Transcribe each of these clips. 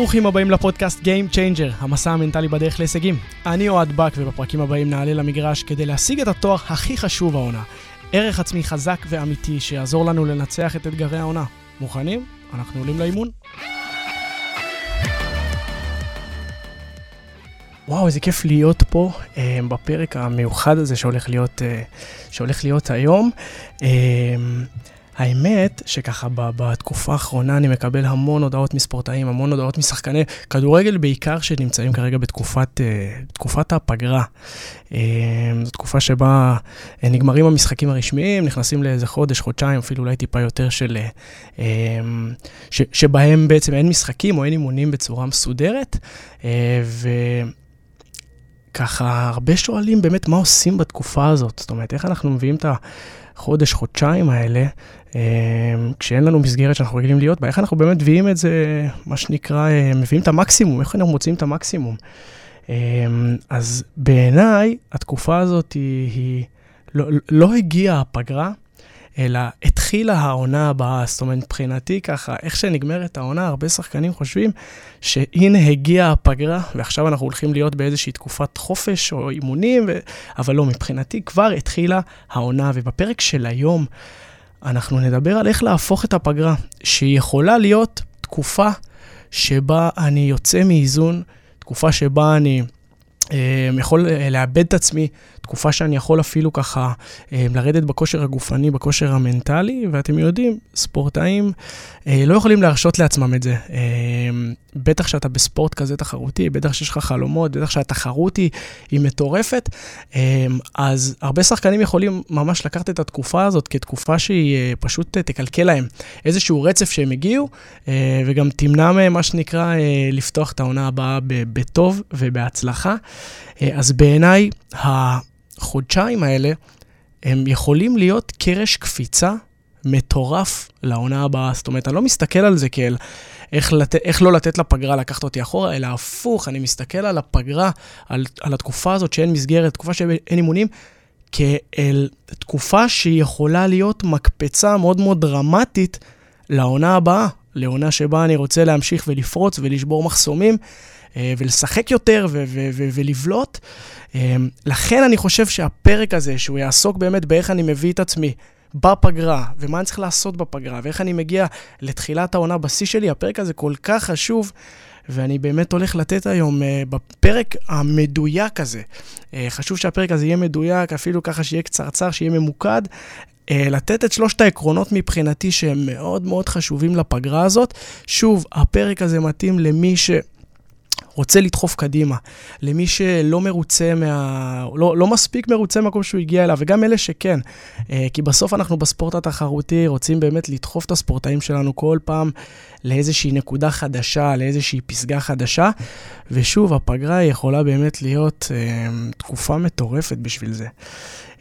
וברוכים הבאים לפודקאסט Game Changer, המסע המנטלי בדרך להישגים. אני אוהד בק, ובפרקים הבאים נעלה למגרש כדי להשיג את התואר הכי חשוב העונה. ערך עצמי חזק ואמיתי שיעזור לנו לנצח את אתגרי העונה. מוכנים? אנחנו עולים לאימון. וואו, איזה כיף להיות פה אה, בפרק המיוחד הזה שהולך להיות, אה, שהולך להיות היום. אה, האמת שככה בתקופה האחרונה אני מקבל המון הודעות מספורטאים, המון הודעות משחקני כדורגל בעיקר שנמצאים כרגע בתקופת, אה, תקופת הפגרה. אה, זו תקופה שבה אה, נגמרים המשחקים הרשמיים, נכנסים לאיזה חודש, חודשיים, אפילו אולי טיפה יותר של... ש, שבהם בעצם אין משחקים או אין אימונים בצורה מסודרת. ו... ככה, הרבה שואלים באמת מה עושים בתקופה הזאת. זאת אומרת, איך אנחנו מביאים את החודש, חודשיים האלה, אה, כשאין לנו מסגרת שאנחנו רגילים להיות בה, איך אנחנו באמת מביאים את זה, מה שנקרא, אה, מביאים את המקסימום, איך אנחנו מוצאים את המקסימום. אה, אז בעיניי, התקופה הזאת היא, היא לא, לא הגיעה הפגרה, אלא התחילה העונה הבאה. זאת אומרת, מבחינתי ככה, איך שנגמרת העונה, הרבה שחקנים חושבים שהנה הגיעה הפגרה, ועכשיו אנחנו הולכים להיות באיזושהי תקופת חופש או אימונים, ו... אבל לא, מבחינתי כבר התחילה העונה, ובפרק של היום אנחנו נדבר על איך להפוך את הפגרה, שהיא יכולה להיות תקופה שבה אני יוצא מאיזון, תקופה שבה אני... אה, יכול אה, לאבד את עצמי, תקופה שאני יכול אפילו ככה אה, לרדת בכושר הגופני, בכושר המנטלי, ואתם יודעים, ספורטאים לא יכולים להרשות לעצמם את זה. בטח שאתה בספורט כזה תחרותי, בטח שיש לך חלומות, בטח שהתחרות היא, היא מטורפת, אז הרבה שחקנים יכולים ממש לקחת את התקופה הזאת כתקופה שהיא פשוט תקלקל להם איזשהו רצף שהם הגיעו, וגם תמנע מהם, מה שנקרא, לפתוח את העונה הבאה בטוב ובהצלחה. אז בעיניי, החודשיים האלה, הם יכולים להיות קרש קפיצה מטורף לעונה הבאה. זאת אומרת, אני לא מסתכל על זה כאל איך, לת... איך לא לתת לפגרה לקחת אותי אחורה, אלא הפוך, אני מסתכל על הפגרה, על, על התקופה הזאת שאין מסגרת, תקופה שאין אימונים, כאל תקופה שהיא יכולה להיות מקפצה מאוד מאוד דרמטית לעונה הבאה, לעונה שבה אני רוצה להמשיך ולפרוץ ולשבור מחסומים. אה, ולשחק יותר ולבלוט. אה, לכן אני חושב שהפרק הזה, שהוא יעסוק באמת באיך אני מביא את עצמי בפגרה, ומה אני צריך לעשות בפגרה, ואיך אני מגיע לתחילת העונה בשיא שלי, הפרק הזה כל כך חשוב. ואני באמת הולך לתת היום uh, בפרק המדויק הזה. Uh, חשוב שהפרק הזה יהיה מדויק, אפילו ככה שיהיה קצרצר, שיהיה ממוקד. Uh, לתת את שלושת העקרונות מבחינתי שהם מאוד מאוד חשובים לפגרה הזאת. שוב, הפרק הזה מתאים למי ש... רוצה לדחוף קדימה. למי שלא מרוצה מה... לא, לא מספיק מרוצה מהמקום שהוא הגיע אליו, וגם אלה שכן. אה, כי בסוף אנחנו בספורט התחרותי רוצים באמת לדחוף את הספורטאים שלנו כל פעם לאיזושהי נקודה חדשה, לאיזושהי פסגה חדשה. ושוב, הפגרה יכולה באמת להיות אה, תקופה מטורפת בשביל זה.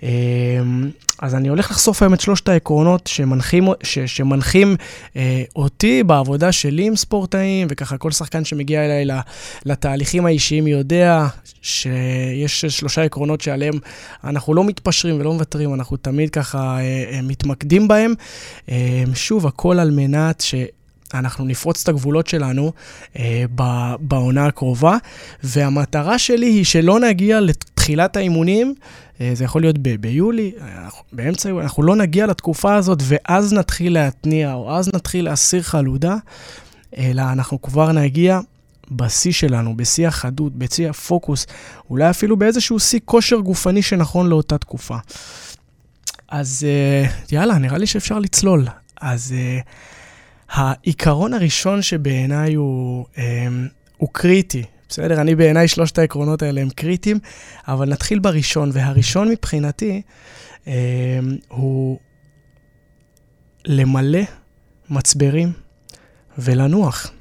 אמ, אז אני הולך לחשוף היום את שלושת העקרונות שמנחים, ש, שמנחים אה, אותי בעבודה שלי עם ספורטאים, וככה כל שחקן שמגיע אליי לתהליכים האישיים יודע שיש שלושה עקרונות שעליהם אנחנו לא מתפשרים ולא מוותרים, אנחנו תמיד ככה אה, אה, מתמקדים בהם. אה, שוב, הכל על מנת ש... אנחנו נפרוץ את הגבולות שלנו אה, בעונה הקרובה, והמטרה שלי היא שלא נגיע לתחילת האימונים אה, זה יכול להיות ב- ביולי, באמצע יולי, אנחנו לא נגיע לתקופה הזאת ואז נתחיל להתניע, או אז נתחיל להסיר חלודה, אלא אנחנו כבר נגיע בשיא שלנו, בשיא החדות, בשיא הפוקוס, אולי אפילו באיזשהו שיא כושר גופני שנכון לאותה תקופה. אז אה, יאללה, נראה לי שאפשר לצלול. אז uh, העיקרון הראשון שבעיניי הוא, um, הוא קריטי, בסדר? אני בעיניי שלושת העקרונות האלה הם קריטיים, אבל נתחיל בראשון, והראשון מבחינתי אה, הוא למלא מצברים ולנוח.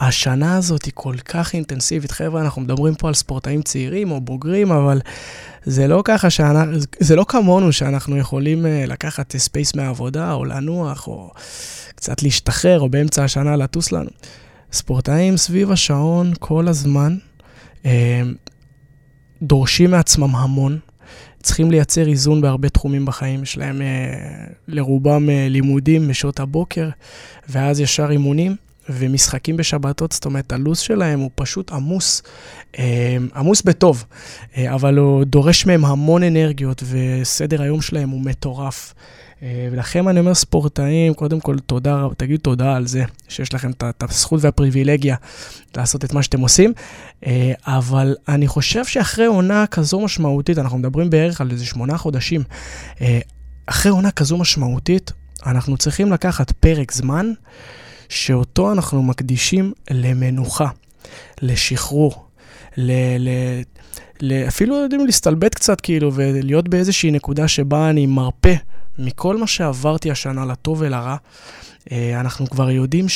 אה, השנה הזאת היא כל כך אינטנסיבית. חבר'ה, אנחנו מדברים פה על ספורטאים צעירים או בוגרים, אבל זה לא ככה שאנחנו, זה לא כמונו שאנחנו יכולים uh, לקחת space מהעבודה, או לנוח, או קצת להשתחרר, או באמצע השנה לטוס לנו. ספורטאים סביב השעון כל הזמן אה, דורשים מעצמם המון, צריכים לייצר איזון בהרבה תחומים בחיים. יש להם אה, לרובם אה, לימודים בשעות הבוקר, ואז ישר אימונים. ומשחקים בשבתות, זאת אומרת, הלו"ז שלהם הוא פשוט עמוס, אה, עמוס בטוב, אה, אבל הוא דורש מהם המון אנרגיות, וסדר היום שלהם הוא מטורף. אה, ולכם אני אומר ספורטאים, קודם כל תודה, תגידו תודה על זה שיש לכם את הזכות והפריבילגיה לעשות את מה שאתם עושים, אה, אבל אני חושב שאחרי עונה כזו משמעותית, אנחנו מדברים בערך על איזה שמונה חודשים, אחרי עונה כזו משמעותית, אנחנו צריכים לקחת פרק זמן שאותו אנחנו מקדישים למנוחה, לשחרור, ל... ל אפילו יודעים להסתלבט קצת כאילו ולהיות באיזושהי נקודה שבה אני מרפה מכל מה שעברתי השנה, לטוב ולרע, אה, אנחנו כבר יודעים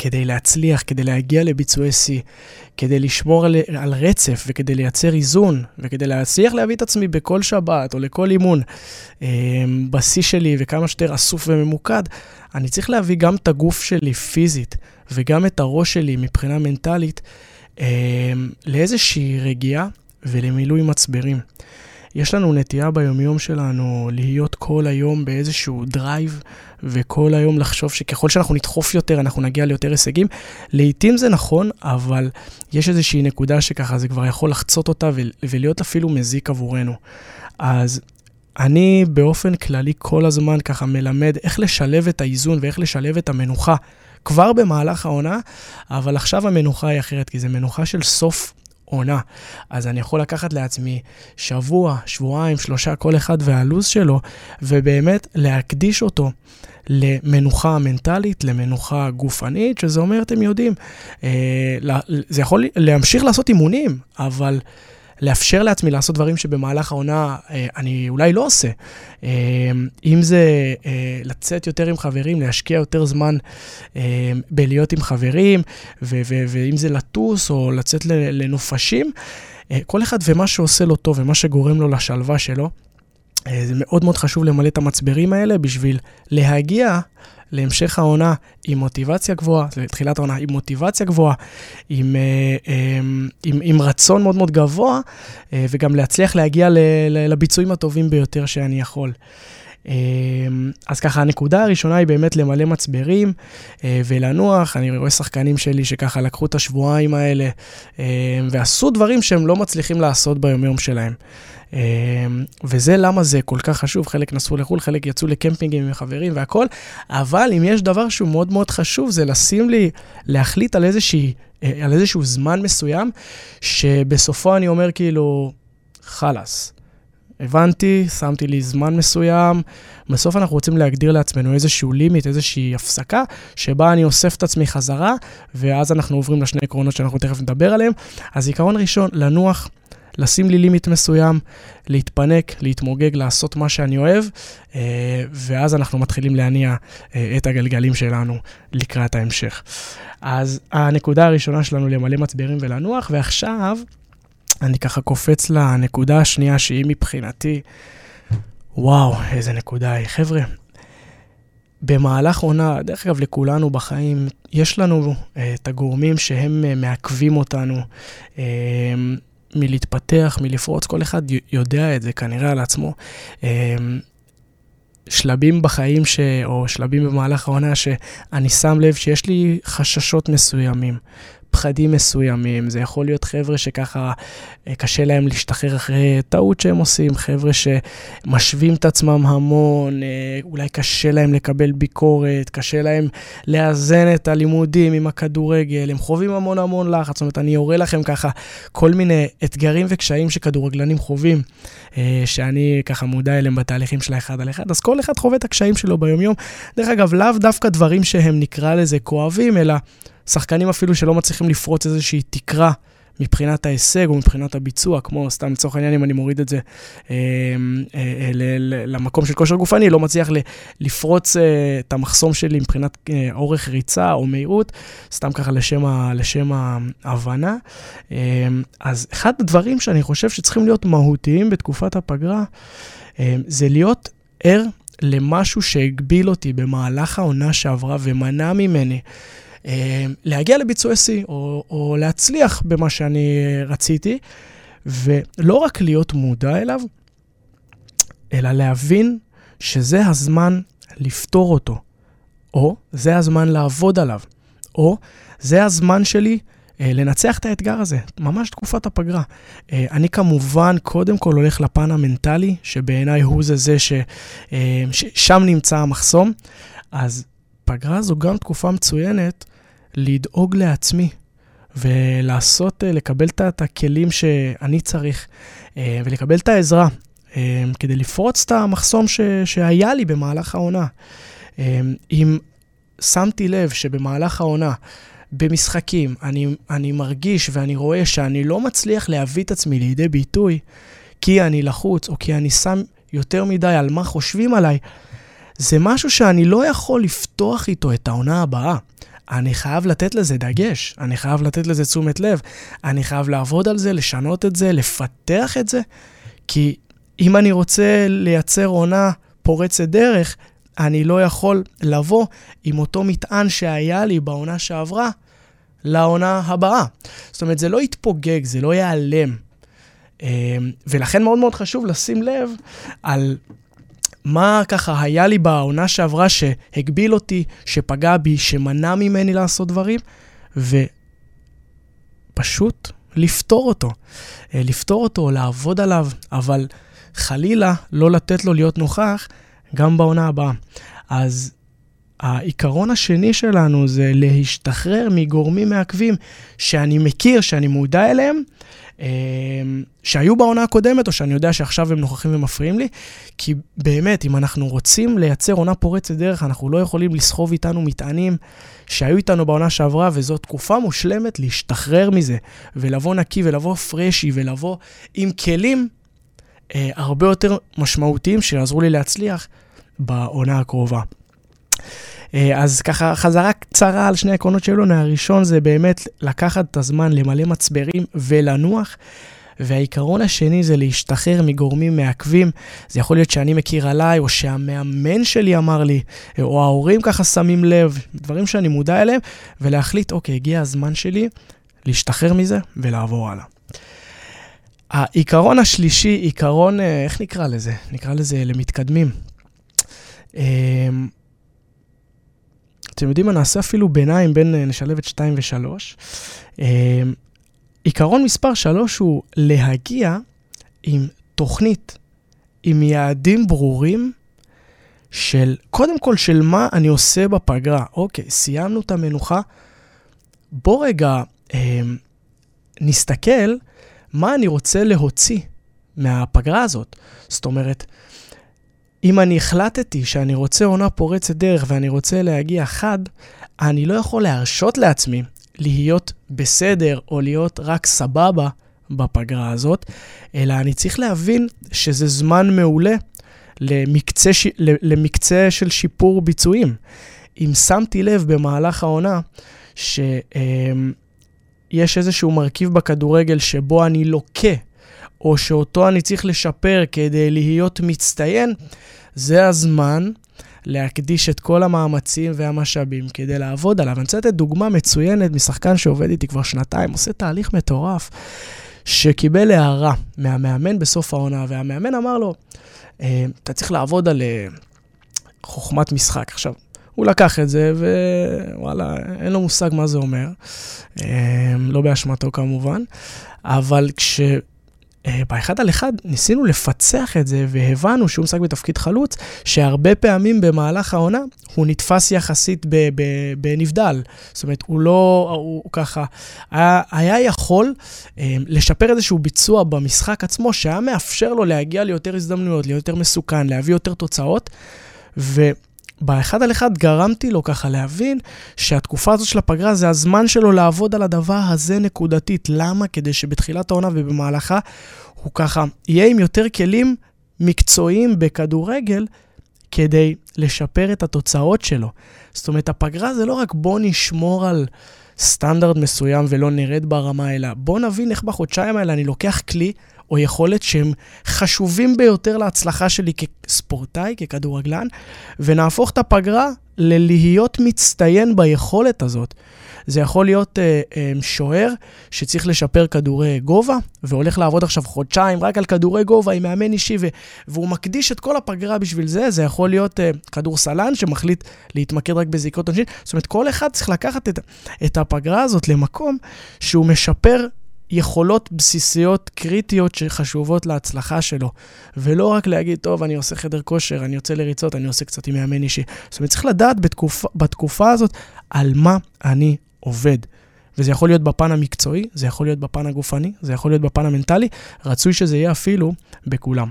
שכדי להצליח, כדי להגיע לביצועי שיא, כדי לשמור על, על רצף וכדי לייצר איזון וכדי להצליח להביא את עצמי בכל שבת או לכל אימון אה, בשיא שלי וכמה שיותר אסוף וממוקד, אני צריך להביא גם את הגוף שלי פיזית וגם את הראש שלי מבחינה מנטלית אה, לאיזושהי רגיעה ולמילוי מצברים. יש לנו נטייה ביומיום שלנו להיות כל היום באיזשהו drive, וכל היום לחשוב שככל שאנחנו נדחוף יותר, אנחנו נגיע ליותר הישגים. לעתים זה נכון, אבל יש איזושהי נקודה שככה זה כבר יכול לחצות אותה ולהיות אפילו מזיק עבורנו. אז אני באופן כללי כל הזמן ככה מלמד איך לשלב את האיזון ואיך לשלב את המנוחה כבר במהלך העונה, אבל עכשיו המנוחה היא אחרת, כי זה מנוחה של סוף עונה. אז אני יכול לקחת לעצמי שבוע, שבועיים, שלושה, כל אחד והלו"ז שלו, ובאמת להקדיש אותו למנוחה מנטלית, למנוחה גופנית, שזה אומר, אתם יודעים, אה, זה יכול להמשיך לעשות אימונים, אבל... לאפשר לעצמי לעשות דברים שבמהלך העונה אה, אני אולי לא עושה. אה, אם זה אה, לצאת יותר עם חברים, להשקיע יותר זמן בלהיות עם חברים, ואם זה לטוס או לצאת לנופשים, כל אחד ומה שעושה לו טוב ומה שגורם לו לשלווה שלו. אה, זה מאוד מאוד חשוב למלא את המצברים האלה בשביל להגיע להמשך העונה עם מוטיבציה גבוהה, לתחילת העונה עם מוטיבציה גבוהה, עם, אה, אה, עם, עם רצון מאוד מאוד גבוה, וגם להצליח להגיע לביצועים הטובים ביותר שאני יכול. אז ככה, הנקודה הראשונה היא באמת למלא מצברים ולנוח. אני רואה שחקנים שלי שככה לקחו את השבועיים האלה ועשו דברים שהם לא מצליחים לעשות ביומיום שלהם. אמ, וזה למה זה כל כך חשוב, חלק נסעו לחו"ל, חלק יצאו לקמפינגים עם חברים והכול, אבל אם יש דבר שהוא מאוד מאוד חשוב, זה לשים לי, להחליט על, איזושהי, אה, על איזשהו זמן מסוים, שבסופו אני אומר כאילו, חלאס. הבנתי, שמתי לי זמן מסוים. בסוף אנחנו רוצים להגדיר לעצמנו איזשהו לימיט, איזושהי הפסקה, שבה אני אוסף את עצמי חזרה, ואז אנחנו עוברים לשני עקרונות שאנחנו תכף נדבר עליהם. אז עיקרון ראשון, לנוח, לשים לי לימיט מסוים, להתפנק, להתמוגג, לעשות מה שאני אוהב, אה, ואז אנחנו מתחילים להניע אה, את הגלגלים שלנו לקראת ההמשך. אז הנקודה הראשונה שלנו למלא מצברים ולנוח, ועכשיו אני ככה קופץ לנקודה השנייה שהיא מבחינתי, וואו, איזה נקודה היא. חבר'ה, במהלך עונה, דרך אגב, לכולנו בחיים, יש לנו uh, את הגורמים שהם uh, מעכבים אותנו. Uh, מלהתפתח, מלפרוץ, כל אחד יודע את זה כנראה על עצמו. אמ, שלבים בחיים, ש... או שלבים במהלך העונה, שאני שם לב שיש לי חששות מסוימים. פחדים מסוימים, זה יכול להיות חבר'ה שככה אה, קשה להם להשתחרר אחרי טעות שהם עושים, חבר'ה שמשווים את עצמם המון, אה, אולי קשה להם לקבל ביקורת, קשה להם לאזן את הלימודים עם הכדורגל, הם חווים המון המון לחץ, זאת אומרת, אני אורה לכם ככה כל מיני אתגרים וקשיים שכדורגלנים חווים, אה, שאני ככה מודע אליהם בתהליכים של האחד על אחד, אז כל אחד חווה את הקשיים שלו ביומיום. דרך אגב, לאו דווקא דברים שהם נקרא לזה כואבים, אלא... שחקנים אפילו שלא מצליחים לפרוץ איזושהי תקרה מבחינת ההישג או מבחינת הביצוע, כמו סתם לצורך העניין, אם אני מוריד את זה אה, אה, אה, למקום של כושר גופני, לא מצליח לפרוץ אה, את המחסום שלי מבחינת אה, אורך ריצה או מהירות, סתם ככה לשם, ה, לשם ההבנה. אה, אז אחד הדברים שאני חושב שצריכים להיות מהותיים בתקופת הפגרה, אה, זה להיות ער למשהו שהגביל אותי במהלך העונה שעברה ומנע ממני. אה, להגיע לביצועי שיא, או, או להצליח במה שאני רציתי, ולא רק להיות מודע אליו, אלא להבין שזה הזמן לפתור אותו, או זה הזמן לעבוד עליו. או זה הזמן שלי אה, לנצח את האתגר הזה, ממש תקופת הפגרה. אה, אני כמובן, קודם כל הולך לפן המנטלי, שבעיניי הוא זה זה ש, אה, ששם נמצא המחסום. אז פגרה זו גם תקופה מצוינת לדאוג לעצמי ולעשות, לקבל את הכלים שאני צריך ולקבל את העזרה כדי לפרוץ את המחסום ש, שהיה לי במהלך העונה. אם שמתי לב שבמהלך העונה במשחקים, אני, אני מרגיש ואני רואה שאני לא מצליח להביא את עצמי לידי ביטוי כי אני לחוץ, או כי אני שם יותר מדי על מה חושבים עליי, זה משהו שאני לא יכול לפתוח איתו את העונה הבאה. אני חייב לתת לזה דגש, אני חייב לתת לזה תשומת לב, אני חייב לעבוד על זה, לשנות את זה, לפתח את זה, כי אם אני רוצה לייצר עונה פורצת דרך, אני לא יכול לבוא עם אותו מטען שהיה לי בעונה שעברה לעונה הבאה. זאת אומרת, זה לא יתפוגג, זה לא ייעלם. אמ, ולכן מאוד מאוד חשוב לשים לב על מה ככה היה לי בעונה שעברה שהגביל אותי, שפגע בי, שמנע ממני לעשות דברים, ופשוט לפתור אותו. אה, לפתור אותו, לעבוד עליו, אבל חלילה לא לתת לו להיות נוכח גם בעונה הבאה. אז העיקרון השני שלנו זה להשתחרר מגורמים מעכבים שאני מכיר, שאני מודע אליהם, שהיו בעונה הקודמת, או שאני יודע שעכשיו הם נוכחים ומפריעים לי, כי באמת, אם אנחנו רוצים לייצר עונה פורצת דרך, אנחנו לא יכולים לסחוב איתנו מטענים שהיו איתנו בעונה שעברה, וזו תקופה מושלמת להשתחרר מזה, ולבוא נקי, ולבוא פרשי, ולבוא עם כלים אה, הרבה יותר משמעותיים שיעזרו לי להצליח בעונה הקרובה. אה, אז ככה, חזרה קצרה על שני העקרונות של אלונה. הראשון זה באמת לקחת את הזמן למלא מצברים ולנוח. והעיקרון השני זה להשתחרר מגורמים מעכבים. זה יכול להיות שאני מכיר עליי, או שהמאמן שלי אמר לי, או ההורים ככה שמים לב, דברים שאני מודע אליהם, ולהחליט, אוקיי, הגיע הזמן שלי להשתחרר מזה ולעבור הלאה. העיקרון השלישי, עיקרון, אה, איך נקרא לזה? נקרא לזה למתקדמים. אתם יודעים מה, נעשה אפילו ביניים בין, אה, נשלב את 2 ו-3. עיקרון מספר 3 הוא להגיע עם תוכנית, עם יעדים ברורים של, קודם כל, של מה אני עושה בפגרה. אוקיי, סיימנו את המנוחה, בוא רגע אה, נסתכל מה אני רוצה להוציא מהפגרה הזאת. זאת אומרת, אם אני החלטתי שאני רוצה עונה פורצת דרך ואני רוצה להגיע חד, אני לא יכול להרשות לעצמי להיות בסדר או להיות רק סבבה בפגרה הזאת, אלא אני צריך להבין שזה זמן מעולה למקצה. למקצה של שיפור ביצועים. אם שמתי לב במהלך העונה שיש איזשהו מרכיב בכדורגל שבו אני לוקה או שאותו אני צריך לשפר כדי להיות מצטיין, זה הזמן להקדיש את כל המאמצים והמשאבים כדי לעבוד עליו. אני רוצה לתת דוגמה מצוינת משחקן שעובד איתי כבר שנתיים, עושה תהליך מטורף, שקיבל הערה מהמאמן בסוף העונה, והמאמן אמר לו, אה, אתה צריך לעבוד על אה, חוכמת משחק. עכשיו, הוא לקח את זה, ווואלה, אין לו מושג מה זה אומר. אה, לא באשמתו כמובן, אבל כש... אה, באחד על אחד ניסינו לפצח את זה והבנו שהוא משחק בתפקיד חלוץ, שהרבה פעמים במהלך העונה הוא נתפס יחסית בנבדל. זאת אומרת, הוא לא, הוא ככה, היה, היה יכול אה, לשפר איזשהו ביצוע במשחק עצמו, שהיה מאפשר לו להגיע ליותר הזדמנויות, להיות יותר מסוכן, להביא יותר תוצאות. ו... באחד על אחד גרמתי לו ככה להבין שהתקופה הזאת של הפגרה זה הזמן שלו לעבוד על הדבר הזה נקודתית. למה? כדי שבתחילת העונה ובמהלכה הוא ככה יהיה עם יותר כלים מקצועיים בכדורגל כדי לשפר את התוצאות שלו. זאת אומרת, הפגרה זה לא רק בוא נשמור על סטנדרט מסוים ולא נרד ברמה, אלא בוא נבין איך בחודשיים האלה אני לוקח כלי או יכולת שהם חשובים ביותר להצלחה שלי כספורטאי, ככדורגלן, ונהפוך את הפגרה ללהיות מצטיין ביכולת הזאת. זה יכול להיות אה, אה, שוער שצריך לשפר כדורי גובה, והולך לעבוד עכשיו חודשיים רק על כדורי גובה עם מאמן אישי, ו- והוא מקדיש את כל הפגרה בשביל זה. זה יכול להיות אה, כדורסלן שמחליט להתמקד רק בזיקות עונשין. זאת אומרת, כל אחד צריך לקחת את, את הפגרה הזאת למקום שהוא משפר יכולות בסיסיות קריטיות שחשובות להצלחה שלו, ולא רק להגיד, טוב, אני עושה חדר כושר, אני יוצא לריצות, אני עושה קצת עם מאמן אישי. זאת אומרת, צריך לדעת בתקופה, בתקופה הזאת על מה אני עובד. וזה יכול להיות בפן המקצועי, זה יכול להיות בפן הגופני, זה יכול להיות בפן המנטלי, רצוי שזה יהיה אפילו בכולם.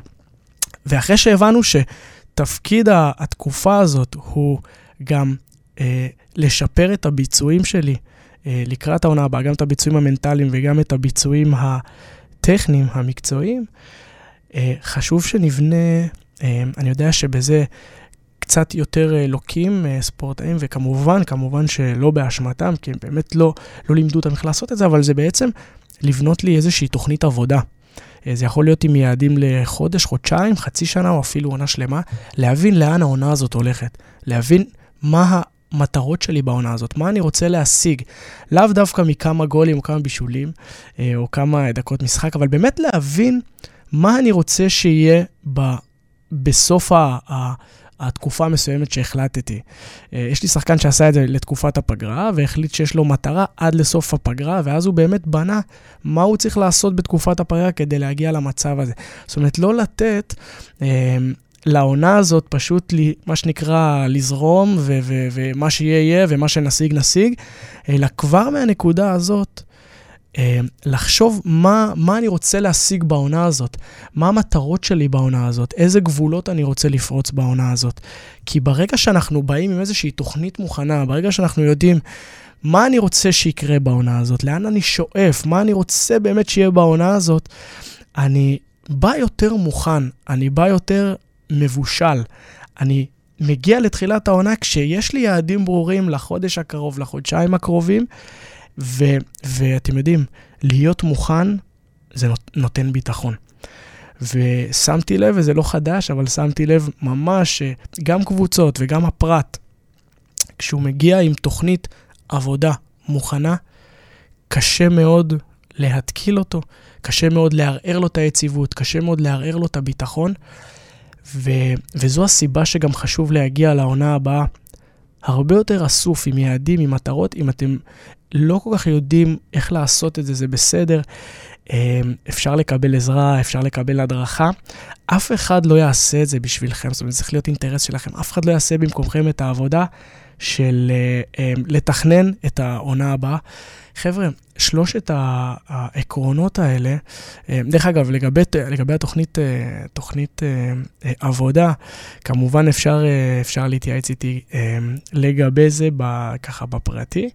ואחרי שהבנו שתפקיד התקופה הזאת הוא גם אה, לשפר את הביצועים שלי לקראת העונה הבאה, גם את הביצועים המנטליים וגם את הביצועים הטכניים, המקצועיים, אה, חשוב שנבנה, אה, אני יודע שבזה קצת יותר אה, לוקים אה, ספורטאים, וכמובן, כמובן שלא באשמתם, כי הם באמת לא, לא לימדו אותם איך לעשות את זה, אבל זה בעצם לבנות לי איזושהי תוכנית עבודה. אה, זה יכול להיות עם יעדים לחודש, חודשיים, חצי שנה או אפילו עונה שלמה, להבין לאן העונה הזאת הולכת, להבין מה המטרות שלי בעונה הזאת, מה אני רוצה להשיג. לאו דווקא מכמה גולים או כמה בישולים, או כמה דקות משחק, אבל באמת להבין מה אני רוצה שיהיה ב, בסוף ה... ה התקופה המסוימת שהחלטתי. אה, יש לי שחקן שעשה את זה לתקופת הפגרה, והחליט שיש לו מטרה עד לסוף הפגרה, ואז הוא באמת בנה מה הוא צריך לעשות בתקופת הפגרה כדי להגיע למצב הזה. זאת אומרת, לא לתת... לעונה הזאת פשוט, לי, מה שנקרא, לזרום, ו- ו- ומה שיהיה יהיה, ומה שנשיג נשיג, אלא כבר מהנקודה הזאת, אה, לחשוב מה, מה אני רוצה להשיג בעונה הזאת, מה המטרות שלי בעונה הזאת, איזה גבולות אני רוצה לפרוץ בעונה הזאת. כי ברגע שאנחנו באים עם איזושהי תוכנית מוכנה, ברגע שאנחנו יודעים מה אני רוצה שיקרה בעונה הזאת, לאן אני שואף, מה אני רוצה באמת שיהיה בעונה הזאת, אני בא יותר מוכן, אני בא יותר מבושל. אני מגיע לתחילת העונה כשיש לי יעדים ברורים לחודש הקרוב, לחודשיים הקרובים, ו, ואתם יודעים, להיות מוכן זה נות, נותן ביטחון. ושמתי לב, וזה לא חדש, אבל שמתי לב ממש שגם קבוצות וגם הפרט, כשהוא מגיע עם תוכנית עבודה מוכנה, קשה מאוד להתקיל אותו, קשה מאוד לערער לו את היציבות, קשה מאוד לערער לו את הביטחון, ו, וזו הסיבה שגם חשוב להגיע לעונה הבאה הרבה יותר אסוף, עם יעדים, עם מטרות. אם אתם לא כל כך יודעים איך לעשות את זה, זה בסדר. אה, אפשר לקבל עזרה, אפשר לקבל הדרכה. אף אחד לא יעשה את זה בשבילכם, זאת אומרת, זה צריך להיות אינטרס שלכם. אף אחד לא יעשה במקומכם את העבודה של uh, um, לתכנן את העונה הבאה. חבר'ה, שלושת העקרונות האלה, uh, דרך אגב, לגבי, לגבי התוכנית uh, תוכנית, uh, עבודה, כמובן אפשר, אפשר להתייעץ איתי לגבי זה ככה בפרטי.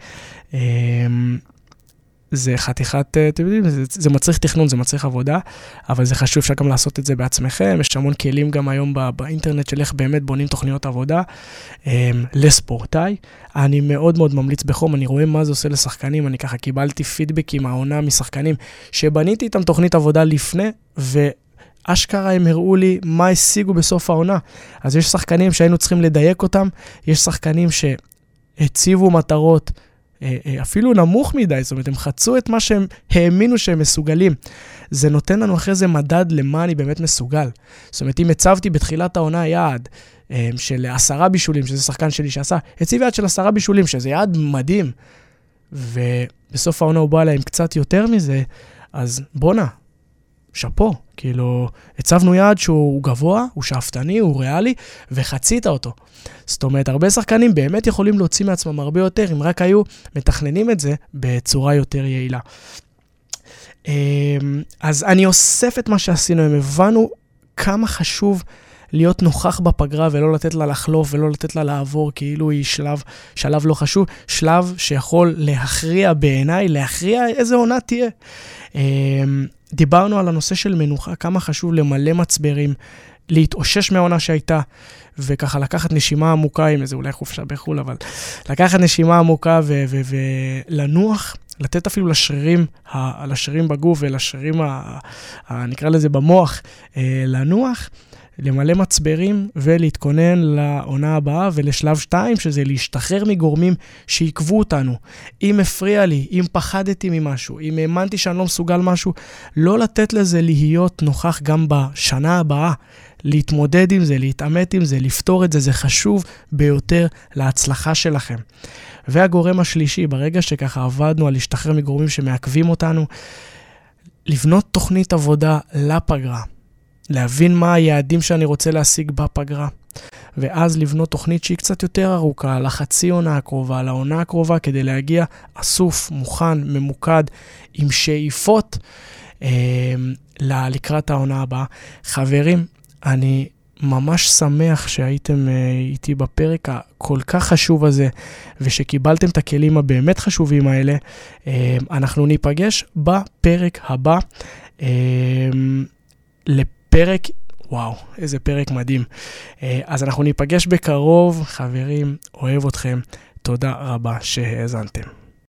זה חתיכת, אה, אתם יודעים, זה, זה מצריך תכנון, זה מצריך עבודה, אבל זה חשוב, אפשר גם לעשות את זה בעצמכם. יש המון כלים גם היום בא, באינטרנט של איך באמת בונים תוכניות עבודה um, לספורטאי. אני מאוד מאוד ממליץ בחום, אני רואה מה זה עושה לשחקנים, אני ככה קיבלתי פידבקים, העונה משחקנים, שבניתי איתם תוכנית עבודה לפני, ו... אשכרה הם הראו לי מה השיגו בסוף העונה. אז יש שחקנים שהיינו צריכים לדייק אותם, יש שחקנים שהציבו מטרות אה, אה, אפילו נמוך מדי, זאת אומרת, הם חצו את מה שהם האמינו שהם מסוגלים. זה נותן לנו אחרי זה מדד למה אני באמת מסוגל. זאת אומרת, אם הצבתי בתחילת העונה יעד אה, של עשרה בישולים, שזה שחקן שלי שעשה, הציב יעד של עשרה בישולים, שזה יעד מדהים, ובסוף העונה הוא בא אליי עם קצת יותר מזה, אז בואנה, שאפו. כאילו, הצבנו יעד שהוא גבוה, הוא שאפתני, הוא ריאלי, וחצית אותו. זאת אומרת, הרבה שחקנים באמת יכולים להוציא מעצמם הרבה יותר, אם רק היו מתכננים את זה בצורה יותר יעילה. אמ, אז אני אוסף את מה שעשינו, הם הבנו כמה חשוב להיות נוכח בפגרה ולא לתת לה לחלוף ולא לתת לה לעבור כאילו היא שלב, שלב לא חשוב, שלב שיכול להכריע בעיניי, להכריע איזה עונה תהיה. דיברנו על הנושא של מנוחה, כמה חשוב למלא מצברים, להתאושש מהעונה שהייתה, וככה לקחת נשימה עמוקה עם איזה אולי חופשה בחו"ל, אבל לקחת נשימה עמוקה ולנוח, לתת אפילו לשרירים, לשרירים בגוף ולשרירים, ה, ה, נקרא לזה במוח, אה, לנוח. למלא מצברים ולהתכונן לעונה הבאה ולשלב 2, שזה להשתחרר מגורמים שעיכבו אותנו. אם הפריע לי, אם פחדתי ממשהו, אם האמנתי שאני לא מסוגל משהו, לא לתת לזה להיות נוכח גם בשנה הבאה. להתמודד עם זה, להתעמת עם זה, לפתור את זה, זה חשוב ביותר להצלחה שלכם. והגורם השלישי, ברגע שככה עבדנו על להשתחרר מגורמים שמעכבים אותנו, לבנות תוכנית עבודה לפגרה. להבין מה היעדים שאני רוצה להשיג בפגרה. ואז לבנות תוכנית שהיא קצת יותר ארוכה, לחצי עונה הקרובה, לעונה הקרובה, כדי להגיע אסוף, מוכן, ממוקד, עם שאיפות אה, לקראת העונה הבאה. חברים, אני ממש שמח שהייתם uh, איתי בפרק הכל כך חשוב הזה, ושקיבלתם את הכלים הבאמת חשובים האלה. Uh, אנחנו ניפגש בפרק הבא. Uh, לפרק, וואו, איזה פרק מדהים. Uh, אז אנחנו ניפגש בקרוב, חברים, אוהב אתכם. תודה רבה שהאזנתם.